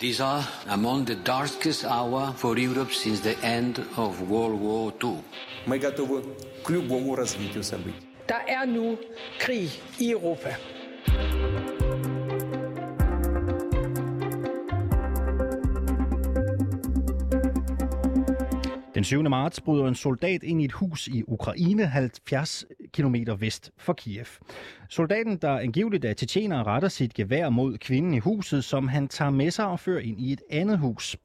These are among the darkest hour for Europe since the end of World War II. Мы готовы к любому развитию событий. Der er nu krig i Europa. Den 7. marts bryder en soldat ind i et hus i Ukraine 70 km vest for Kiev. Soldaten, der angiveligt er tjetjener, retter sit gevær mod kvinden i huset, som han tager med sig og fører ind i et andet hus.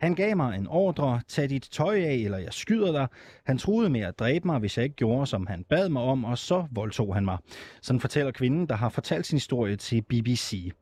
Han gav mig en ordre, tag dit tøj af, eller jeg skyder dig. Han truede med at dræbe mig, hvis jeg ikke gjorde, som han bad mig om, og så voldtog han mig. Sådan fortæller kvinden, der har fortalt sin historie til BBC.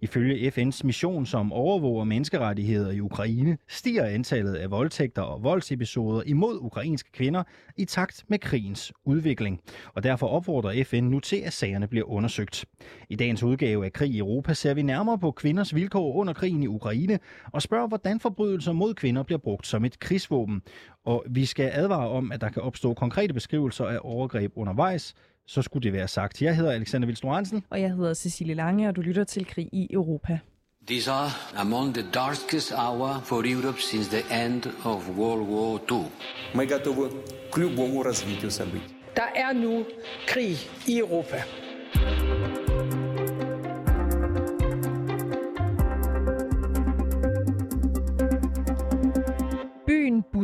Ifølge FN's mission, som overvåger menneskerettigheder i Ukraine, stiger antallet af voldtægter og voldsepisoder imod ukrainske kvinder i takt med krigens udvikling. Og derfor opfordrer FN nu til, at sagerne bliver undersøgt. I dagens udgave af Krig i Europa ser vi nærmere på kvinders vilkår under krigen i Ukraine og spørger, hvordan forbrydelser mod kvinder bliver brugt som et krigsvåben. Og vi skal advare om, at der kan opstå konkrete beskrivelser af overgreb undervejs, så skulle det være sagt. Jeg hedder Alexander Vilstor Hansen. Og jeg hedder Cecilie Lange, og du lytter til Krig i Europa. These are among the darkest hour for Europe since the end of World War II. Мы готовы к любому развитию событий. Der er nu krig i Europa.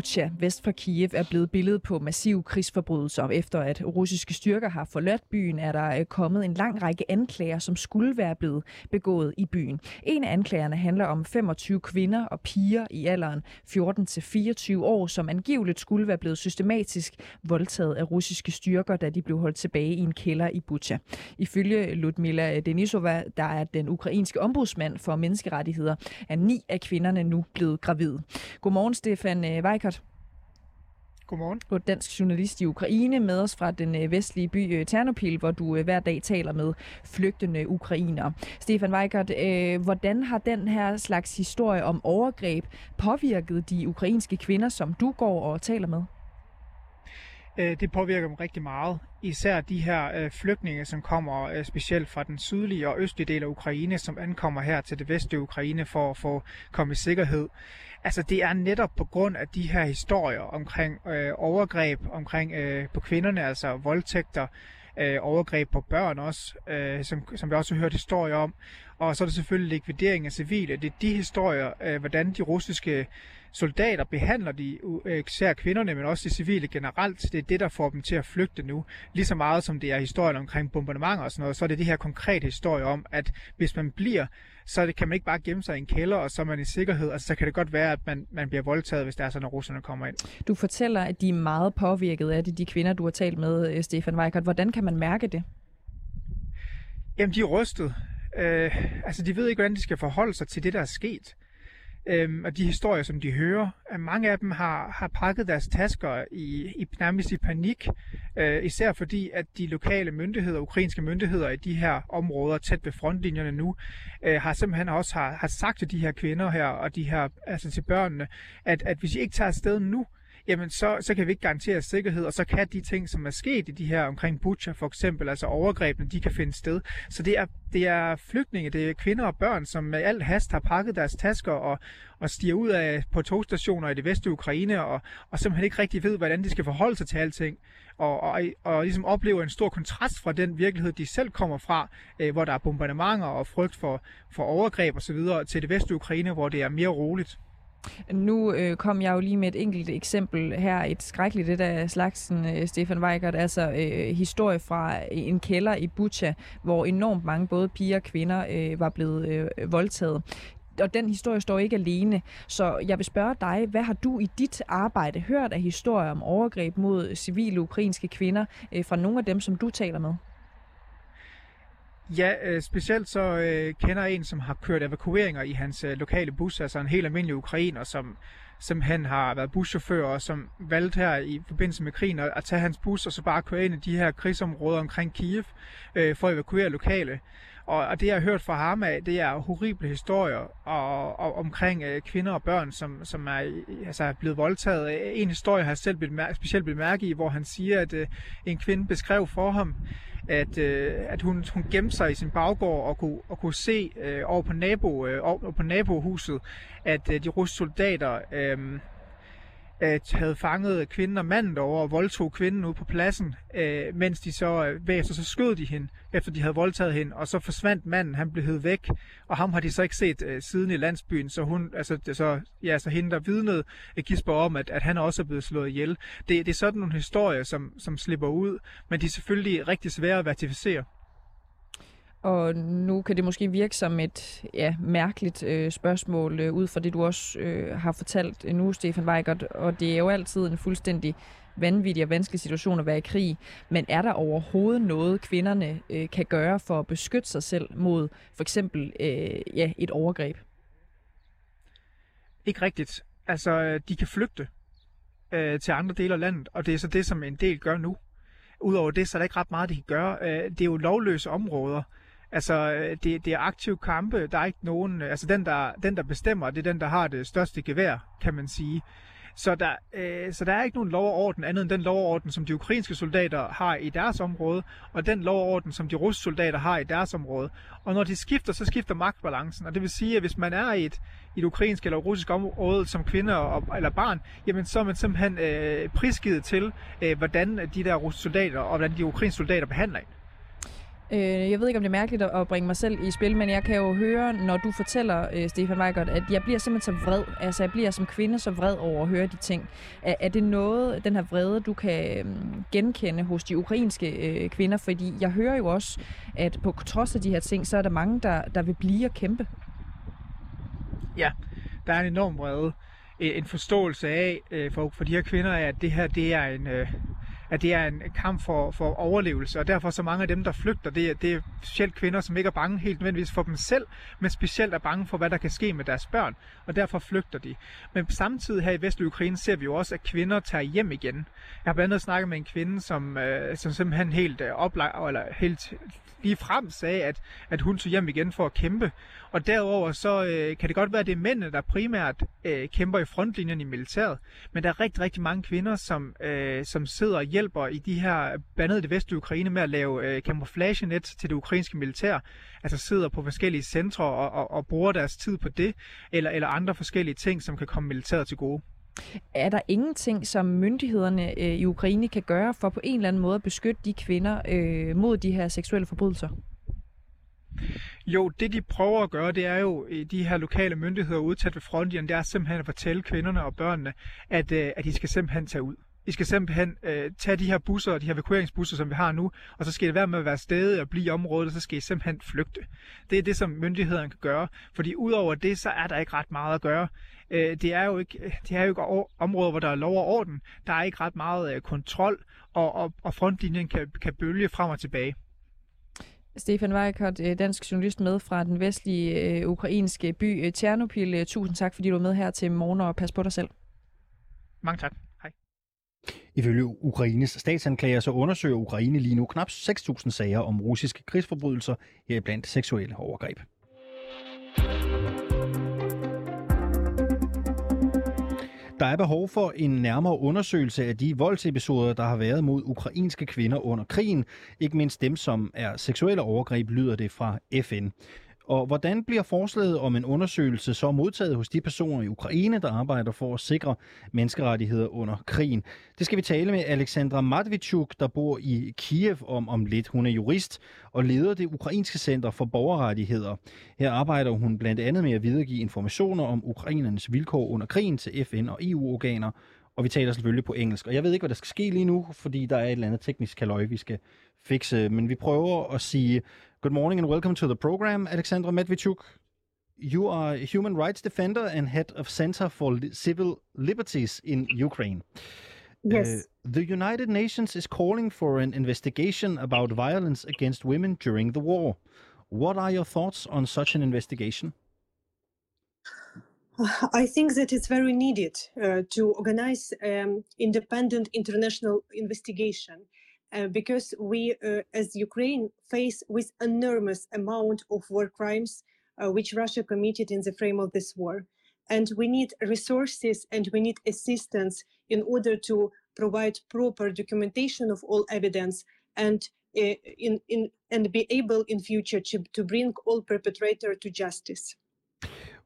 Bucha vest for Kiev er blevet billedet på massive krigsforbrydelser. Efter at russiske styrker har forladt byen, er der øh, kommet en lang række anklager, som skulle være blevet begået i byen. En af anklagerne handler om 25 kvinder og piger i alderen 14-24 år, som angiveligt skulle være blevet systematisk voldtaget af russiske styrker, da de blev holdt tilbage i en kælder i Bucha. Ifølge Ludmila Denisova, der er den ukrainske ombudsmand for menneskerettigheder, er ni af kvinderne nu blevet gravide. Godmorgen, Stefan øh, Weikert. Godmorgen. Du er dansk journalist i Ukraine med os fra den øh, vestlige by øh, Ternopil, hvor du øh, hver dag taler med flygtende ukrainere. Stefan Weikert, hvordan har den her slags historie om overgreb påvirket de ukrainske kvinder, som du går og taler med? Øh, det påvirker dem rigtig meget. Især de her øh, flygtninge, som kommer øh, specielt fra den sydlige og østlige del af Ukraine, som ankommer her til det vestlige Ukraine for at få komme i sikkerhed. Altså det er netop på grund af de her historier omkring øh, overgreb omkring øh, på kvinderne, altså voldtægter, øh, overgreb på børn også, øh, som, som vi også har hørt historier om. Og så er det selvfølgelig likvidering af civile. Det er de historier, øh, hvordan de russiske soldater behandler de øh, især kvinderne, men også de civile generelt. Det er det, der får dem til at flygte nu. Lige så meget som det er historien omkring bombardementer og sådan noget, så er det de her konkrete historier om, at hvis man bliver, så det, kan man ikke bare gemme sig i en kælder, og så er man i sikkerhed. Altså, så kan det godt være, at man, man bliver voldtaget, hvis der er sådan, når russerne kommer ind. Du fortæller, at de er meget påvirket af det, de kvinder, du har talt med, øh, Stefan Weikert. Hvordan kan man mærke det? Jamen, de er rystet. Øh, altså, de ved ikke, hvordan de skal forholde sig til det, der er sket. Øhm, og de historier, som de hører, at mange af dem har, har pakket deres tasker i, i nærmest i panik, øh, især fordi, at de lokale myndigheder, ukrainske myndigheder i de her områder tæt ved frontlinjerne nu, øh, har simpelthen også har, har sagt til de her kvinder her, og de her, altså til børnene, at, at hvis I ikke tager afsted nu, jamen så, så kan vi ikke garantere sikkerhed, og så kan de ting, som er sket i de her omkring Butcher for eksempel, altså overgrebene, de kan finde sted. Så det er, det er flygtninge, det er kvinder og børn, som med alt hast har pakket deres tasker og, og stiger ud af på togstationer i det vestlige Ukraine, og, og simpelthen ikke rigtig ved, hvordan de skal forholde sig til alting, og, og, og ligesom oplever en stor kontrast fra den virkelighed, de selv kommer fra, øh, hvor der er bombardementer og frygt for, for overgreb osv., til det vestlige Ukraine, hvor det er mere roligt. Nu øh, kom jeg jo lige med et enkelt eksempel her, et skrækkeligt det der slagsen, øh, Stefan Weigert, altså øh, historie fra en kælder i Bucha, hvor enormt mange både piger og kvinder øh, var blevet øh, voldtaget og den historie står ikke alene. Så jeg vil spørge dig, hvad har du i dit arbejde hørt af historier om overgreb mod civile ukrainske kvinder øh, fra nogle af dem, som du taler med? Ja, øh, specielt så øh, kender jeg en, som har kørt evakueringer i hans øh, lokale bus, altså en helt almindelig ukrainer, som simpelthen har været buschauffør, og som valgte her i forbindelse med krigen at, at tage hans bus og så bare køre ind i de her krigsområder omkring Kiev øh, for at evakuere lokale. Og, og det, jeg har hørt fra ham af, det er horrible historier og, og, omkring øh, kvinder og børn, som, som er, altså, er blevet voldtaget. En historie har jeg selv blivet, specielt blivet mærke i, hvor han siger, at øh, en kvinde beskrev for ham, at, øh, at hun, hun gemte sig i sin baggård og kunne, og kunne se øh, over, på nabo, øh, over på nabohuset, at øh, de russiske soldater øh, at havde fanget kvinden og manden derovre og voldtog kvinden ude på pladsen, øh, mens de så øh, bagefter så skød de hende, efter de havde voldtaget hende, og så forsvandt manden, han blev hævet væk, og ham har de så ikke set øh, siden i landsbyen, så hun, altså, det, så, ja, så hende, der vidnede, øh, gisper om, at, at han også er blevet slået ihjel. Det, det er sådan nogle historier, som, som slipper ud, men de er selvfølgelig rigtig svære at verificere. Og nu kan det måske virke som et ja, mærkeligt øh, spørgsmål, øh, ud fra det, du også øh, har fortalt nu, Stefan Weigert. Og det er jo altid en fuldstændig vanvittig og vanskelig situation at være i krig. Men er der overhovedet noget, kvinderne øh, kan gøre for at beskytte sig selv mod for eksempel øh, ja, et overgreb? Ikke rigtigt. Altså, øh, de kan flygte øh, til andre dele af landet, og det er så det, som en del gør nu. Udover det, så er der ikke ret meget, de kan gøre. Øh, det er jo lovløse områder, Altså, øh, det, det er aktive kampe. Der er ikke nogen... Øh, altså, den der, den, der bestemmer, det er den, der har det største gevær, kan man sige. Så der, øh, så der er ikke nogen lov og orden andet end den lov og orden, som de ukrainske soldater har i deres område, og den lov og orden, som de russiske soldater har i deres område. Og når de skifter, så skifter magtbalancen. Og det vil sige, at hvis man er i et, i et ukrainsk eller russisk område som kvinde og, eller barn, jamen så er man simpelthen øh, prisgivet til, øh, hvordan de der russiske soldater og hvordan de ukrainske soldater behandler en. Øh, jeg ved ikke, om det er mærkeligt at bringe mig selv i spil, men jeg kan jo høre, når du fortæller, øh, Stefan Weigert, at jeg bliver simpelthen så vred. Altså, jeg bliver som kvinde så vred over at høre de ting. Er, er det noget, den her vrede, du kan øh, genkende hos de ukrainske øh, kvinder? Fordi jeg hører jo også, at på trods af de her ting, så er der mange, der, der vil blive og kæmpe. Ja, der er en enorm vrede. En forståelse af øh, for, for de her kvinder, at det her det er en... Øh, at det er en kamp for, for overlevelse, og derfor så mange af dem, der flygter, det er, det er specielt kvinder, som ikke er bange helt nødvendigvis for dem selv, men specielt er bange for, hvad der kan ske med deres børn, og derfor flygter de. Men samtidig her i Vestlig Ukraine ser vi jo også, at kvinder tager hjem igen. Jeg har blandt andet snakket med en kvinde, som, øh, som simpelthen helt øh, oplag, eller helt lige frem sagde, at, at hun tog hjem igen for at kæmpe. Og derover så øh, kan det godt være, at det er mændene, der primært øh, kæmper i frontlinjen i militæret, men der er rigtig, rigtig mange kvinder, som, øh, som sidder hjælper i de her, blandt andet det vestlige Ukraine, med at lave øh, camouflage-net til det ukrainske militær. Altså sidder på forskellige centre og, og, og bruger deres tid på det, eller, eller andre forskellige ting, som kan komme militæret til gode. Er der ingenting, som myndighederne øh, i Ukraine kan gøre for på en eller anden måde at beskytte de kvinder øh, mod de her seksuelle forbrydelser? Jo, det de prøver at gøre, det er jo i de her lokale myndigheder udtalt ved frontlinjen, det er simpelthen at fortælle kvinderne og børnene, at, øh, at de skal simpelthen tage ud. I skal simpelthen øh, tage de her busser, de her evakueringsbusser, som vi har nu, og så skal det være med at være stedet og blive i området, og så skal I simpelthen flygte. Det er det, som myndighederne kan gøre, fordi udover det, så er der ikke ret meget at gøre. Øh, det, er jo ikke, det er jo ikke områder, hvor der er lov og orden. Der er ikke ret meget øh, kontrol, og, og, og frontlinjen kan, kan bølge frem og tilbage. Stefan Weikert, øh, dansk journalist med fra den vestlige øh, ukrainske by øh, Tjernopil. Tusind tak, fordi du var med her til morgen, og pas på dig selv. Mange tak. Ifølge Ukraines statsanklager så undersøger Ukraine lige nu knap 6.000 sager om russiske krigsforbrydelser, heriblandt seksuelle overgreb. Der er behov for en nærmere undersøgelse af de voldsepisoder, der har været mod ukrainske kvinder under krigen, ikke mindst dem, som er seksuelle overgreb, lyder det fra FN. Og hvordan bliver forslaget om en undersøgelse så modtaget hos de personer i Ukraine, der arbejder for at sikre menneskerettigheder under krigen? Det skal vi tale med Alexandra Matvichuk, der bor i Kiev om om lidt. Hun er jurist og leder det ukrainske center for borgerrettigheder. Her arbejder hun blandt andet med at videregive informationer om ukrainernes vilkår under krigen til FN og EU-organer, og vi taler selvfølgelig på engelsk. Og jeg ved ikke, hvad der skal ske lige nu, fordi der er et eller andet teknisk kaløj, vi skal fikse. Men vi prøver at sige good morning and welcome to the program, Alexandra Medvedchuk. You are a human rights defender and head of Center for Civil Liberties in Ukraine. Yes. Uh, the United Nations is calling for an investigation about violence against women during the war. What are your thoughts on such an investigation? I think that it's very needed uh, to organize um, independent international investigation uh, because we, uh, as Ukraine, face with enormous amount of war crimes uh, which Russia committed in the frame of this war, and we need resources and we need assistance in order to provide proper documentation of all evidence and uh, in, in, and be able in future to, to bring all perpetrator to justice.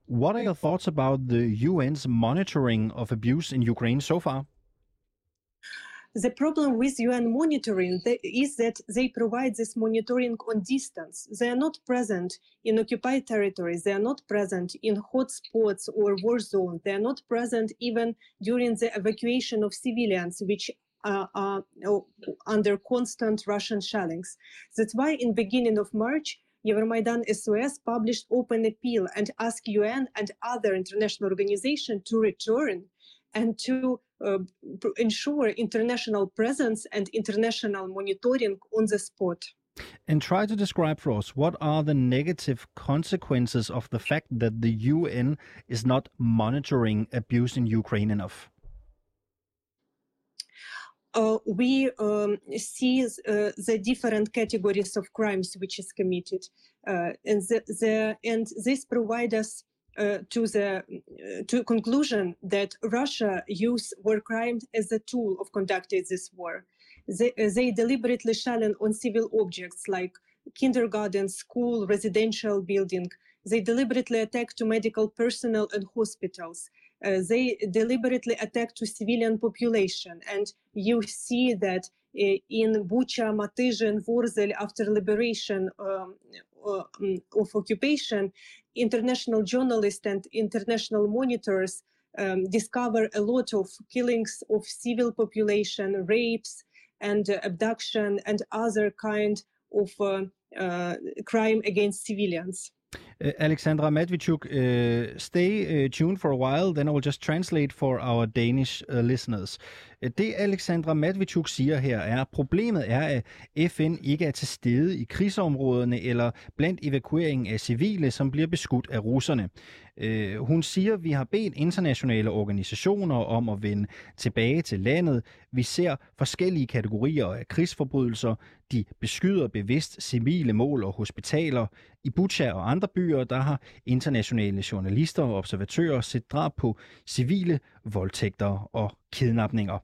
What are your thoughts about the UN's monitoring of abuse in Ukraine so far? The problem with UN monitoring is that they provide this monitoring on distance. They are not present in occupied territories. They are not present in hotspots or war zones. They are not present even during the evacuation of civilians, which are uh, under constant Russian shellings. That's why in beginning of March, Euromaidan SOS published open appeal and asked UN and other international organizations to return and to ensure international presence and international monitoring on the spot. And try to describe for us what are the negative consequences of the fact that the UN is not monitoring abuse in Ukraine enough? Uh, we um, see uh, the different categories of crimes which is committed, uh, and the, the, and this provide us uh, to the uh, to conclusion that Russia used war crimes as a tool of conducting this war. They, uh, they deliberately shelling on civil objects like kindergarten, school, residential building. They deliberately attack to medical personnel and hospitals. Uh, they deliberately attack to civilian population. And you see that uh, in Bucha, Matyzhin, Vorzel, after liberation um, of occupation, international journalists and international monitors um, discover a lot of killings of civil population, rapes, and uh, abduction, and other kind of uh, uh, crime against civilians. Alexandra Matvichuk, uh, stay uh, tuned for a while, then I will just translate for our Danish uh, listeners. Det Alexandra Matvichuk siger her er, at problemet er, at FN ikke er til stede i krigsområderne eller blandt evakueringen af civile, som bliver beskudt af russerne. Uh, hun siger, at vi har bedt internationale organisationer om at vende tilbage til landet. Vi ser forskellige kategorier af krigsforbrydelser. De beskyder bevidst civile mål og hospitaler. I Bucha og andre byer, der har internationale journalister og observatører set drab på civile, voldtægter og kidnapninger.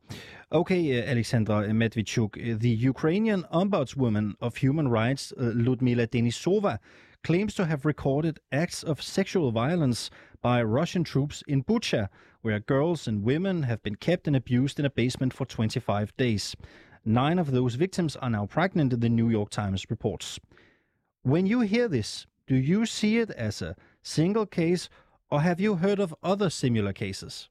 Okay, Alexandra Medvedchuk, the Ukrainian ombudswoman of human rights, uh, Ludmila Denisova, claims to have recorded acts of sexual violence by Russian troops in Bucha, where girls and women have been kept and abused in a basement for 25 days. Nine of those victims are now pregnant, the New York Times reports. When you hear this, do you see it as a single case or have you heard of other similar cases?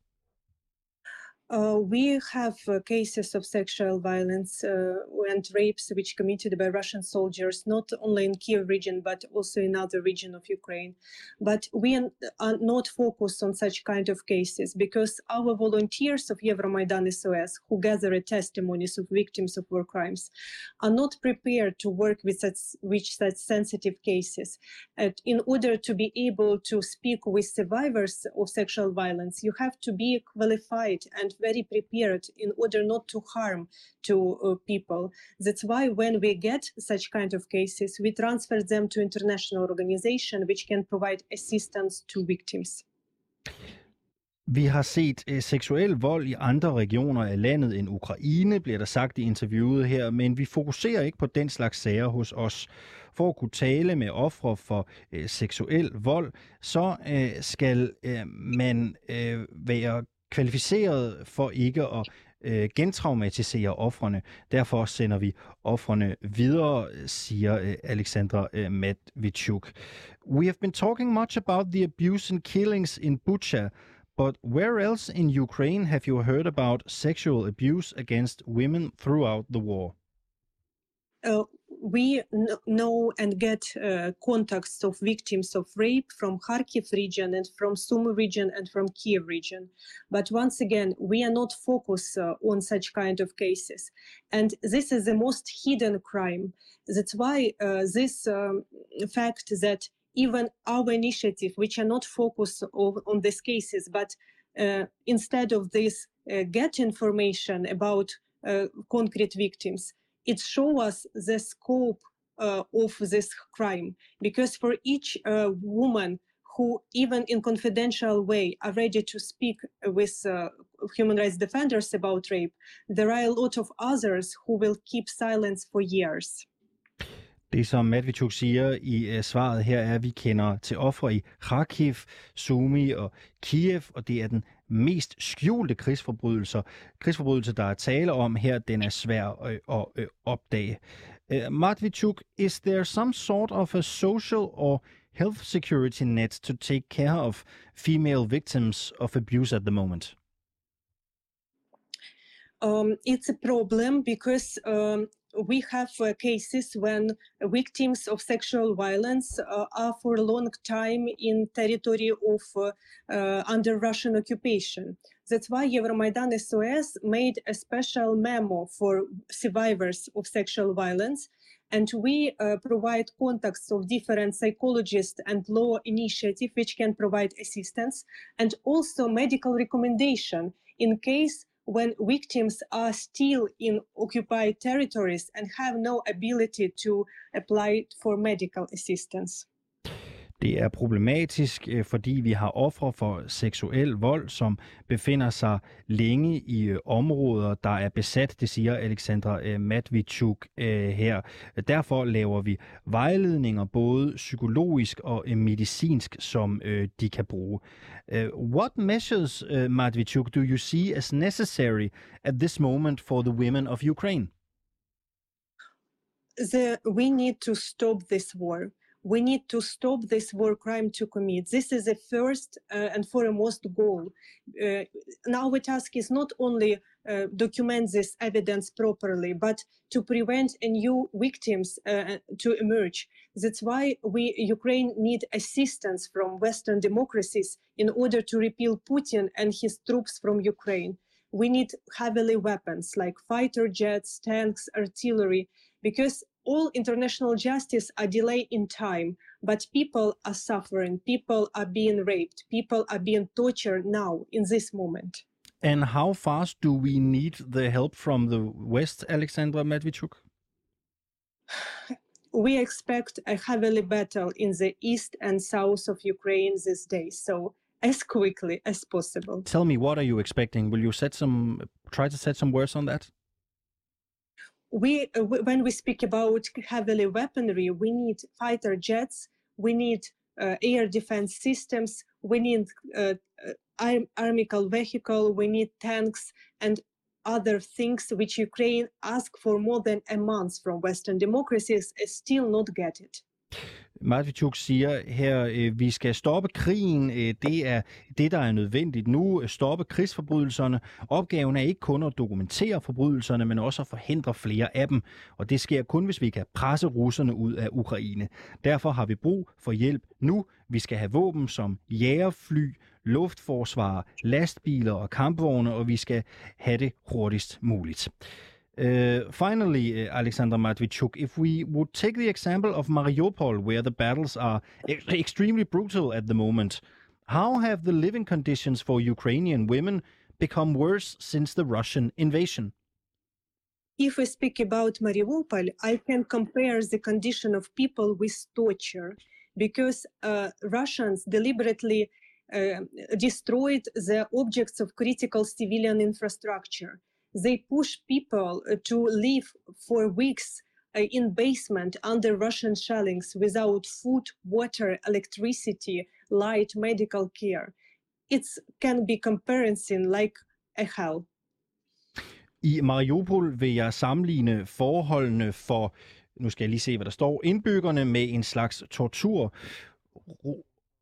Uh, we have uh, cases of sexual violence uh, and rapes which committed by Russian soldiers, not only in Kiev region but also in other region of Ukraine. But we are not focused on such kind of cases because our volunteers of Euromaidan SOS, who gather testimonies of victims of war crimes, are not prepared to work with such, with such sensitive cases. And in order to be able to speak with survivors of sexual violence, you have to be qualified and very prepared in order not to harm to uh, people. That's why when we get such kind of cases, we transfer them to international organization which can provide assistance to victims. Vi har set uh, seksuel vold i andre regioner af landet end Ukraine, bliver der sagt i interviewet her, men vi fokuserer ikke på den slags sager hos os. For at kunne tale med ofre for uh, seksuel vold, så uh, skal uh, man uh, være kvalificeret for ikke at øh, gentraumatisere offrene. Derfor sender vi offrene videre, siger øh, Alexandra øh, Medvedchuk. We have been talking much about the abuse and killings in Bucha, but where else in Ukraine have you heard about sexual abuse against women throughout the war? Uh, we know and get uh, contacts of victims of rape from Kharkiv region and from Sumy region and from Kiev region. But once again, we are not focused uh, on such kind of cases. And this is the most hidden crime. That's why this um, fact that even our initiative, which are not focused on, on these cases, but uh, instead of this, uh, get information about uh, concrete victims, it shows us the scope uh, of this crime. Because for each uh, woman who even in confidential way are ready to speak with uh, human rights defenders about rape there are a lot of others who will keep silence for years. Det, som Matvichuk siger i uh, svaret her, er, at vi kender til ofre i Kharkiv, Sumi og Kiev, og det er den mest skjulte krigsforbrydelser. Krigsforbrydelser, der er tale om her, den er svær øh, at, at, at opdage. Øh, uh, Matvichuk, is there some sort of a social or health security net to take care of female victims of abuse at the moment? um, it's a problem because um, we have uh, cases when victims of sexual violence uh, are for a long time in territory of uh, uh under Russian occupation. That's why Euromaidan SOS made a special memo for survivors of sexual violence. And we uh, provide contacts of different psychologists and law initiative which can provide assistance and also medical recommendation in case when victims are still in occupied territories and have no ability to apply for medical assistance. Det er problematisk, øh, fordi vi har ofre for seksuel vold, som befinder sig længe i øh, områder, der er besat, det siger Alexandra øh, Matvichuk her. Derfor laver vi vejledninger, både psykologisk og medicinsk, som de kan bruge. What measures, Matvichuk, do you see as necessary at this moment for the women of Ukraine? The, we need to stop this war. We need to stop this war crime to commit. This is the first uh, and foremost goal. Uh, now our task is not only uh, document this evidence properly, but to prevent new victims uh, to emerge. That's why we Ukraine need assistance from Western democracies in order to repel Putin and his troops from Ukraine. We need heavily weapons like fighter jets, tanks, artillery, because all international justice are delay in time, but people are suffering, people are being raped, people are being tortured now in this moment. And how fast do we need the help from the West, Alexandra Medvedchuk? We expect a heavily battle in the east and south of Ukraine these days, so as quickly as possible. Tell me, what are you expecting? Will you set some, try to set some words on that? We uh, when we speak about heavily weaponry, we need fighter jets, we need uh, air defense systems, we need uh, uh armical vehicle, we need tanks and other things which Ukraine asked for more than a month from Western democracies, still not get it. Matvichuk siger her, øh, vi skal stoppe krigen. Øh, det er det, der er nødvendigt nu. Stoppe krigsforbrydelserne. Opgaven er ikke kun at dokumentere forbrydelserne, men også at forhindre flere af dem. Og det sker kun, hvis vi kan presse russerne ud af Ukraine. Derfor har vi brug for hjælp nu. Vi skal have våben som jægerfly, luftforsvar, lastbiler og kampvogne, og vi skal have det hurtigst muligt. Uh, finally, uh, Alexander Matvichuk, if we would take the example of Mariupol, where the battles are e extremely brutal at the moment, how have the living conditions for Ukrainian women become worse since the Russian invasion? If we speak about Mariupol, I can compare the condition of people with torture because uh, Russians deliberately uh, destroyed the objects of critical civilian infrastructure they push people uh, to live for weeks uh, in basement under Russian shellings without food, water, electricity, light, medical care. It can be comparison like a hell. I Mariupol vil jeg sammenligne forholdene for, nu skal jeg lige se, hvad der står, indbyggerne med en slags tortur.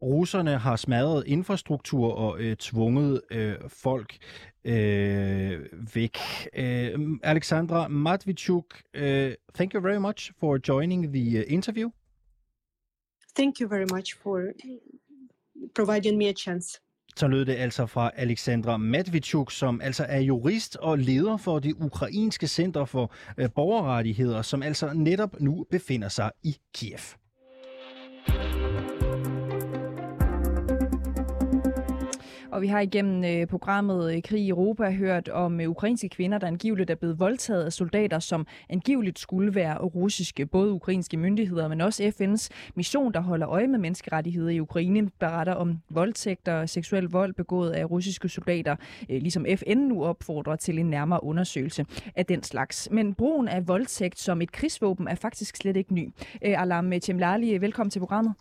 Russerne har smadret infrastruktur og øh, tvunget øh, folk øh, væk. Øh, Alexandra Matvichuk, uh, thank you very much for joining the uh, interview. Thank you very much for providing me a chance. Så lød det altså fra Alexandra Matvichuk, som altså er jurist og leder for det ukrainske center for øh, borgerrettigheder, som altså netop nu befinder sig i Kiev. Og vi har igennem øh, programmet øh, Krig i Europa hørt om øh, ukrainske kvinder, der angiveligt er blevet voldtaget af soldater, som angiveligt skulle være russiske. Både ukrainske myndigheder, men også FN's mission, der holder øje med menneskerettigheder i Ukraine, beretter om voldtægter og seksuel vold begået af russiske soldater, øh, ligesom FN nu opfordrer til en nærmere undersøgelse af den slags. Men brugen af voldtægt som et krigsvåben er faktisk slet ikke ny. Øh, Alam Chemlali, velkommen til programmet.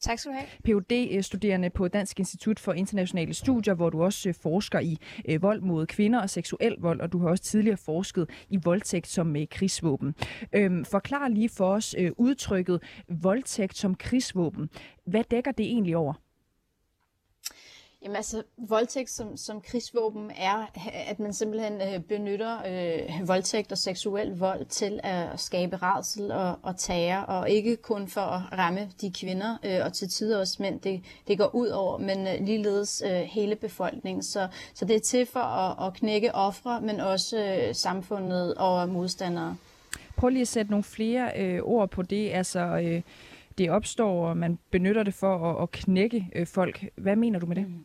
Tak skal du have. Ph.D.-studerende på Dansk Institut for Internationale Studier, hvor du også øh, forsker i øh, vold mod kvinder og seksuel vold, og du har også tidligere forsket i voldtægt som øh, krigsvåben. Øhm, forklar lige for os øh, udtrykket voldtægt som krigsvåben. Hvad dækker det egentlig over? Jamen altså, voldtægt som, som krigsvåben er, at man simpelthen øh, benytter øh, voldtægt og seksuel vold til at skabe redsel og, og terror, og ikke kun for at ramme de kvinder, øh, og til tider også mænd, det, det går ud over, men øh, ligeledes øh, hele befolkningen. Så, så det er til for at, at knække ofre, men også øh, samfundet og modstandere. Prøv lige at sætte nogle flere øh, ord på det, altså... Øh det opstår, og man benytter det for at, at knække øh, folk. Hvad mener du med det? Mm.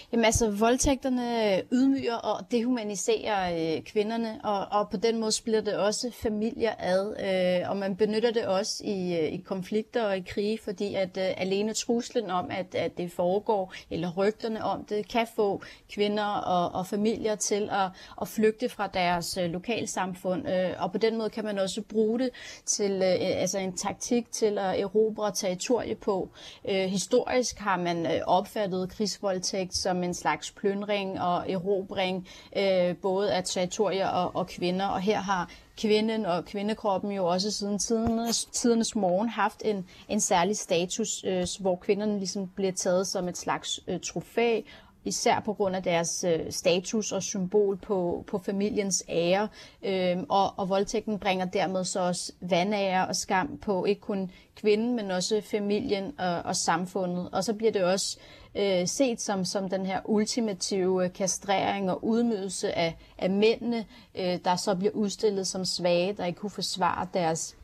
Jamen altså, voldtægterne ydmyger og dehumaniserer øh, kvinderne, og, og på den måde splitter det også familier ad, øh, og man benytter det også i, øh, i konflikter og i krige, fordi at øh, alene truslen om, at, at det foregår, eller rygterne om det, kan få kvinder og, og familier til at, at flygte fra deres øh, lokalsamfund, øh, og på den måde kan man også bruge det til øh, altså en taktik til at erobre territorie på. Øh, historisk har man øh, opfattet krigsvoldtægt som en slags plyndring og erobring, øh, både af territorier og, og kvinder. Og her har kvinden og kvindekroppen jo også siden tidernes, tidernes morgen haft en, en særlig status, øh, hvor kvinderne ligesom bliver taget som et slags øh, trofæ, især på grund af deres øh, status og symbol på, på familiens ære. Øh, og, og voldtægten bringer dermed så også vandære og skam på ikke kun kvinden, men også familien og, og samfundet. Og så bliver det også øh, Øh, set som, som den her ultimative øh, kastrering og udmydelse af, af mændene, øh, der så bliver udstillet som svage, der ikke kunne forsvare deres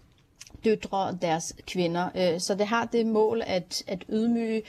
døtre og deres kvinder. Øh, så det har det mål at, at ydmyge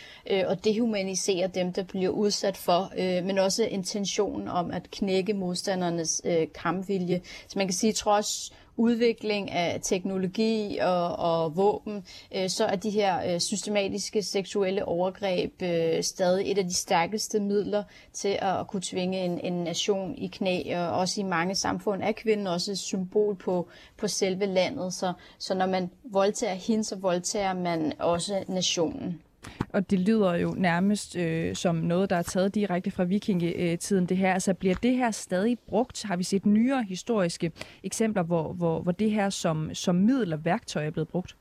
og dehumanisere dem, der bliver udsat for, men også intentionen om at knække modstandernes kampvilje. Så man kan sige, trods udvikling af teknologi og, og våben, øh, så er de her øh, systematiske seksuelle overgreb øh, stadig et af de stærkeste midler til at, at kunne tvinge en, en nation i knæ, og også i mange samfund er kvinden også et symbol på, på selve landet. Så, så når man voldtager hende, så voldtager man også nationen. Og det lyder jo nærmest øh, som noget, der er taget direkte fra vikingetiden, det her. Altså bliver det her stadig brugt? Har vi set nyere historiske eksempler, hvor, hvor, hvor det her som, som middel og værktøj er blevet brugt?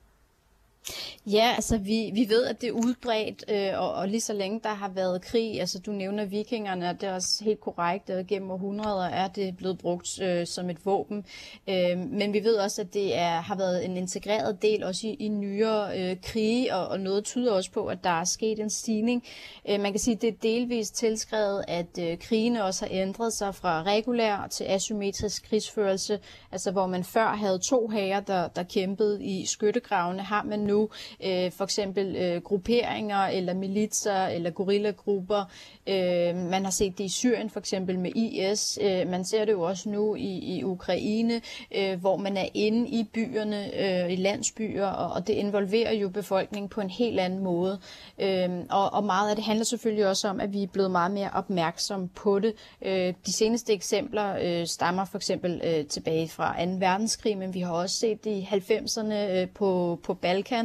Ja, altså vi, vi ved, at det er udbredt, øh, og, og lige så længe der har været krig, altså du nævner vikingerne, og det er også helt korrekt, at gennem århundreder er det blevet brugt øh, som et våben. Øh, men vi ved også, at det er, har været en integreret del også i, i nyere øh, krige, og, og noget tyder også på, at der er sket en stigning. Øh, man kan sige, at det er delvist tilskrevet, at øh, krigene også har ændret sig fra regulær til asymmetrisk krigsførelse, altså hvor man før havde to hære, der, der kæmpede i skyttegravene, har man nu drive øh, for eksempel øh, grupperinger eller militser eller guerillagrupper. Øh, man har set det i Syrien for eksempel med IS. Øh, man ser det jo også nu i, i Ukraine, øh, hvor man er inde i byerne, øh, i landsbyer, og, og det involverer jo befolkningen på en helt anden måde. Øh, og, og meget af det handler selvfølgelig også om, at vi er blevet meget mere opmærksom på det. Øh, de seneste eksempler øh, stammer for eksempel øh, tilbage fra 2. verdenskrig, men vi har også set det i 90'erne øh, på, på Balkan,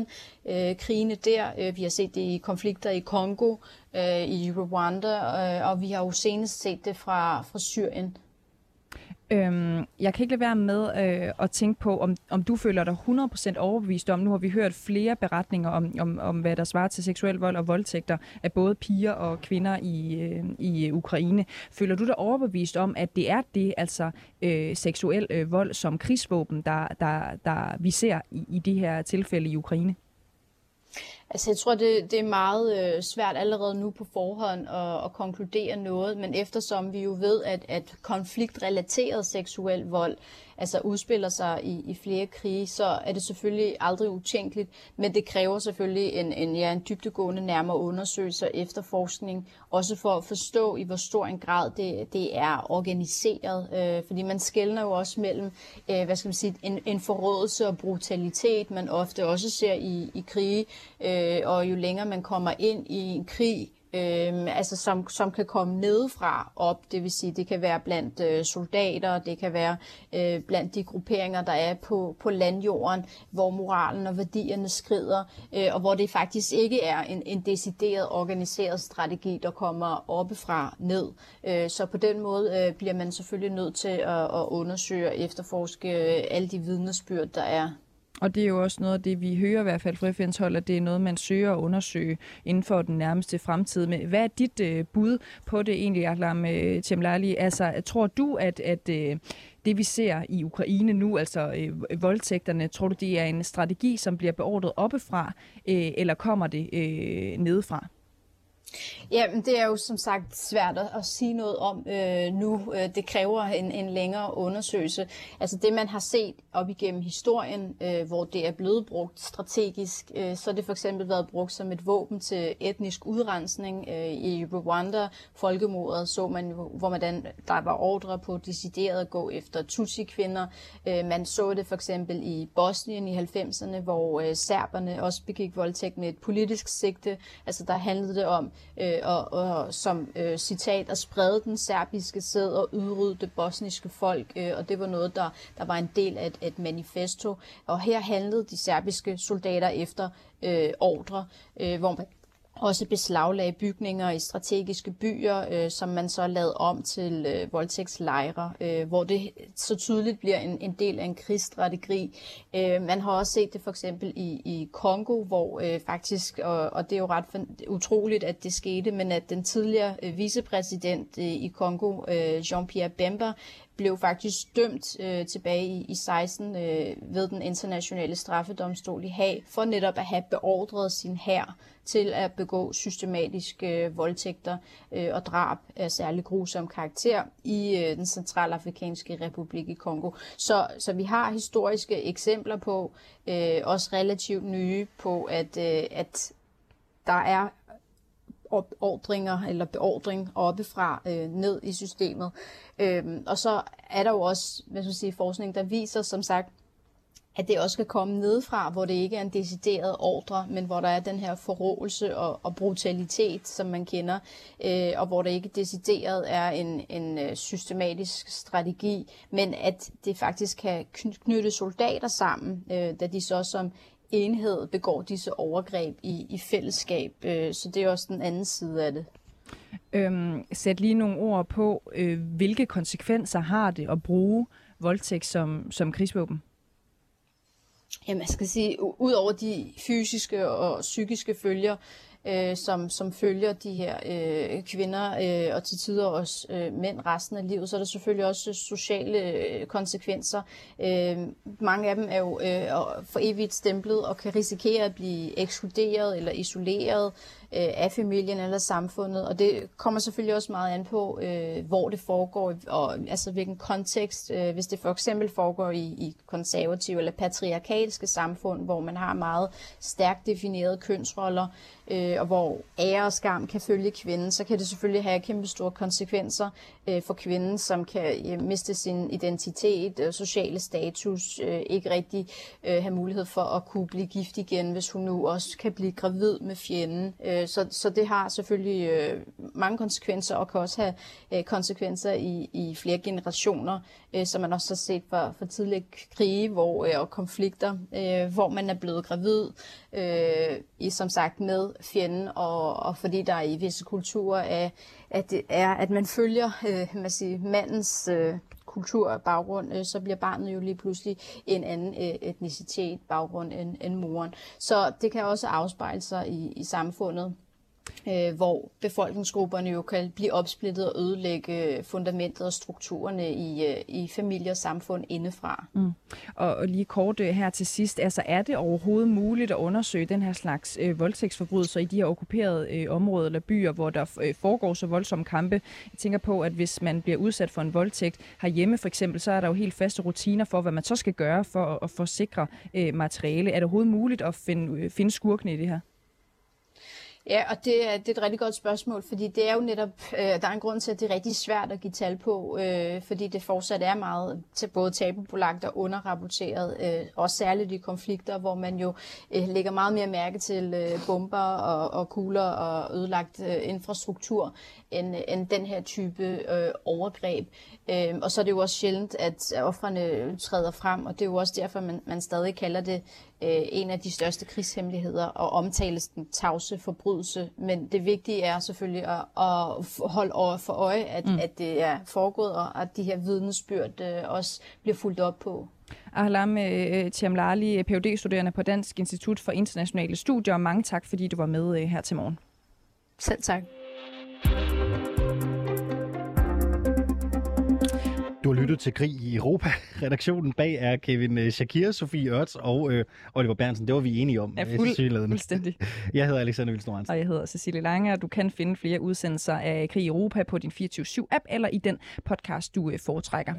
øh, krigene der. Øh, vi har set det i konflikter i Kongo, øh, i Rwanda, øh, og vi har jo senest set det fra, fra Syrien. Øhm, jeg kan ikke lade være med øh, at tænke på, om, om du føler dig 100% overbevist om, nu har vi hørt flere beretninger om, om, om hvad der svarer til seksuel vold og voldtægter af både piger og kvinder i, øh, i Ukraine. Føler du dig overbevist om, at det er det, altså øh, seksuel øh, vold som krigsvåben, der, der, der vi ser i, i de her tilfælde i Ukraine? Altså, jeg tror, det, det er meget øh, svært allerede nu på forhånd at, at konkludere noget, men eftersom vi jo ved, at, at konfliktrelateret seksuel vold altså udspiller sig i, i flere krige, så er det selvfølgelig aldrig utænkeligt, men det kræver selvfølgelig en, en, ja, en dybdegående nærmere undersøgelse og efterforskning, også for at forstå i hvor stor en grad det, det er organiseret, øh, fordi man skældner jo også mellem, øh, hvad skal man sige, en, en forrådelse og brutalitet, man ofte også ser i, i krige, øh, og jo længere man kommer ind i en krig, øh, altså som, som kan komme nedefra op, det vil sige, det kan være blandt øh, soldater, det kan være øh, blandt de grupperinger, der er på, på landjorden, hvor moralen og værdierne skrider, øh, og hvor det faktisk ikke er en, en decideret organiseret strategi, der kommer oppefra ned. Øh, så på den måde øh, bliver man selvfølgelig nødt til at, at undersøge og efterforske øh, alle de vidnesbyrd, der er og det er jo også noget af det, vi hører i hvert fald fra FN's hold, at det er noget, man søger at undersøge inden for den nærmeste fremtid. Men hvad er dit øh, bud på det egentlig, Aklam øh, Temlali? Altså, tror du, at, at øh, det vi ser i Ukraine nu, altså øh, voldtægterne, tror du, det er en strategi, som bliver beordret oppefra, øh, eller kommer det øh, nedefra? Jamen, det er jo som sagt svært at, at sige noget om øh, nu. Øh, det kræver en, en længere undersøgelse. Altså det, man har set op igennem historien, øh, hvor det er blevet brugt strategisk, øh, så har det for eksempel været brugt som et våben til etnisk udrensning. Øh, I Rwanda, folkemordet, så man, hvor man den, der var ordre på decideret at gå efter Tutsi-kvinder. Øh, man så det for eksempel i Bosnien i 90'erne, hvor øh, serberne også begik voldtægt med et politisk sigte. Altså der handlede det om øh, og, og som øh, citat at sprede den serbiske sæd og udrydde det bosniske folk, øh, og det var noget, der, der var en del af et, et manifesto. Og her handlede de serbiske soldater efter øh, ordre, øh, hvor man også beslaglagde bygninger i strategiske byer, øh, som man så lavede om til øh, voldtægtslejre, øh, hvor det så tydeligt bliver en, en del af en krigsstrategi. Øh, man har også set det for eksempel i, i Kongo, hvor øh, faktisk, og, og det er jo ret utroligt, at det skete, men at den tidligere øh, vicepræsident øh, i Kongo, øh, Jean-Pierre Bemba, blev faktisk dømt øh, tilbage i, i 16 øh, ved den internationale straffedomstol i Haag for netop at have beordret sin hær til at begå systematiske øh, voldtægter øh, og drab af særlig grusom karakter i øh, den centralafrikanske republik i Kongo. Så, så vi har historiske eksempler på, øh, også relativt nye, på at, øh, at der er ordringer eller beordring oppefra øh, ned i systemet. Øh, og så er der jo også hvad skal jeg sige, forskning, der viser som sagt, at det også skal komme nedefra, hvor det ikke er en decideret ordre, men hvor der er den her forråelse og, og brutalitet, som man kender, øh, og hvor det ikke decideret er en, en øh, systematisk strategi, men at det faktisk kan knytte soldater sammen, øh, da de så som enhed begår disse overgreb i, i fællesskab. Øh, så det er også den anden side af det. Øhm, sæt lige nogle ord på, øh, hvilke konsekvenser har det at bruge voldtægt som, som krigsvåben? Jamen, jeg skal sige, ud over de fysiske og psykiske følger, øh, som, som følger de her øh, kvinder øh, og til tider også øh, mænd resten af livet, så er der selvfølgelig også sociale øh, konsekvenser. Øh, mange af dem er jo øh, for evigt stemplet og kan risikere at blive ekskluderet eller isoleret øh, af familien eller samfundet. Og det kommer selvfølgelig også meget an på, øh, hvor det foregår, og altså hvilken kontekst. Øh, hvis det for eksempel foregår i, i konservative eller patriarkalske samfund, hvor man har meget stærkt definerede kønsroller, øh, Øh, og hvor ære og skam kan følge kvinden, så kan det selvfølgelig have kæmpe store konsekvenser øh, for kvinden, som kan øh, miste sin identitet, øh, sociale status, øh, ikke rigtig øh, have mulighed for at kunne blive gift igen, hvis hun nu også kan blive gravid med fjenden. Øh, så, så det har selvfølgelig øh, mange konsekvenser, og kan også have øh, konsekvenser i, i flere generationer, øh, som man også har set for, for tidligere krige hvor, øh, og konflikter, øh, hvor man er blevet gravid, øh, i, som sagt med fjenden, og, og fordi der i visse kulturer er, at, det er, at man følger øh, man siger, mandens øh, kultur og baggrund, øh, så bliver barnet jo lige pludselig en anden øh, etnicitet baggrund end, end moren. Så det kan også afspejle sig i, i samfundet øh, hvor befolkningsgrupperne jo kan blive opsplittet og ødelægge fundamentet og strukturerne i, øh, i familie og samfund indefra. Mm. Og, og lige kort øh, her til sidst, altså er det overhovedet muligt at undersøge den her slags øh, voldtægtsforbrydelser i de her okkuperede øh, områder eller byer, hvor der øh, foregår så voldsomme kampe? Jeg tænker på, at hvis man bliver udsat for en voldtægt herhjemme for eksempel, så er der jo helt faste rutiner for, hvad man så skal gøre for at, at forsikre øh, materiale. Er det overhovedet muligt at finde, øh, finde skurkene i det her? Ja, og det er, det er et rigtig godt spørgsmål, fordi det er jo netop, øh, der er en grund til, at det er rigtig svært at give tal på, øh, fordi det fortsat er meget til både tabubelagt og underrapporteret, øh, også særligt i konflikter, hvor man jo øh, lægger meget mere mærke til øh, bomber og, og kugler og ødelagt øh, infrastruktur, end, øh, end den her type øh, overgreb. Øh, og så er det jo også sjældent, at offrene træder frem, og det er jo også derfor, man, man stadig kalder det øh, en af de største krigshemmeligheder og omtales den tavse forbrydelse. Men det vigtige er selvfølgelig at, at holde over for øje, at, mm. at det er foregået, og at de her vidnesbyrd øh, også bliver fuldt op på. Ahlam øh, Tiamlali, phd studerende på Dansk Institut for Internationale Studier. Mange tak, fordi du var med øh, her til morgen. Selv tak. Du har lyttet til Krig i Europa. Redaktionen bag er Kevin øh, Shakir, Sofie Ørts og øh, Oliver Bernsen. Det var vi enige om. Ja, fuld, fuldstændig. Jeg hedder Alexander Vilsnor Og jeg hedder Cecilie Lange, og du kan finde flere udsendelser af Krig i Europa på din 24-7-app eller i den podcast, du øh, foretrækker.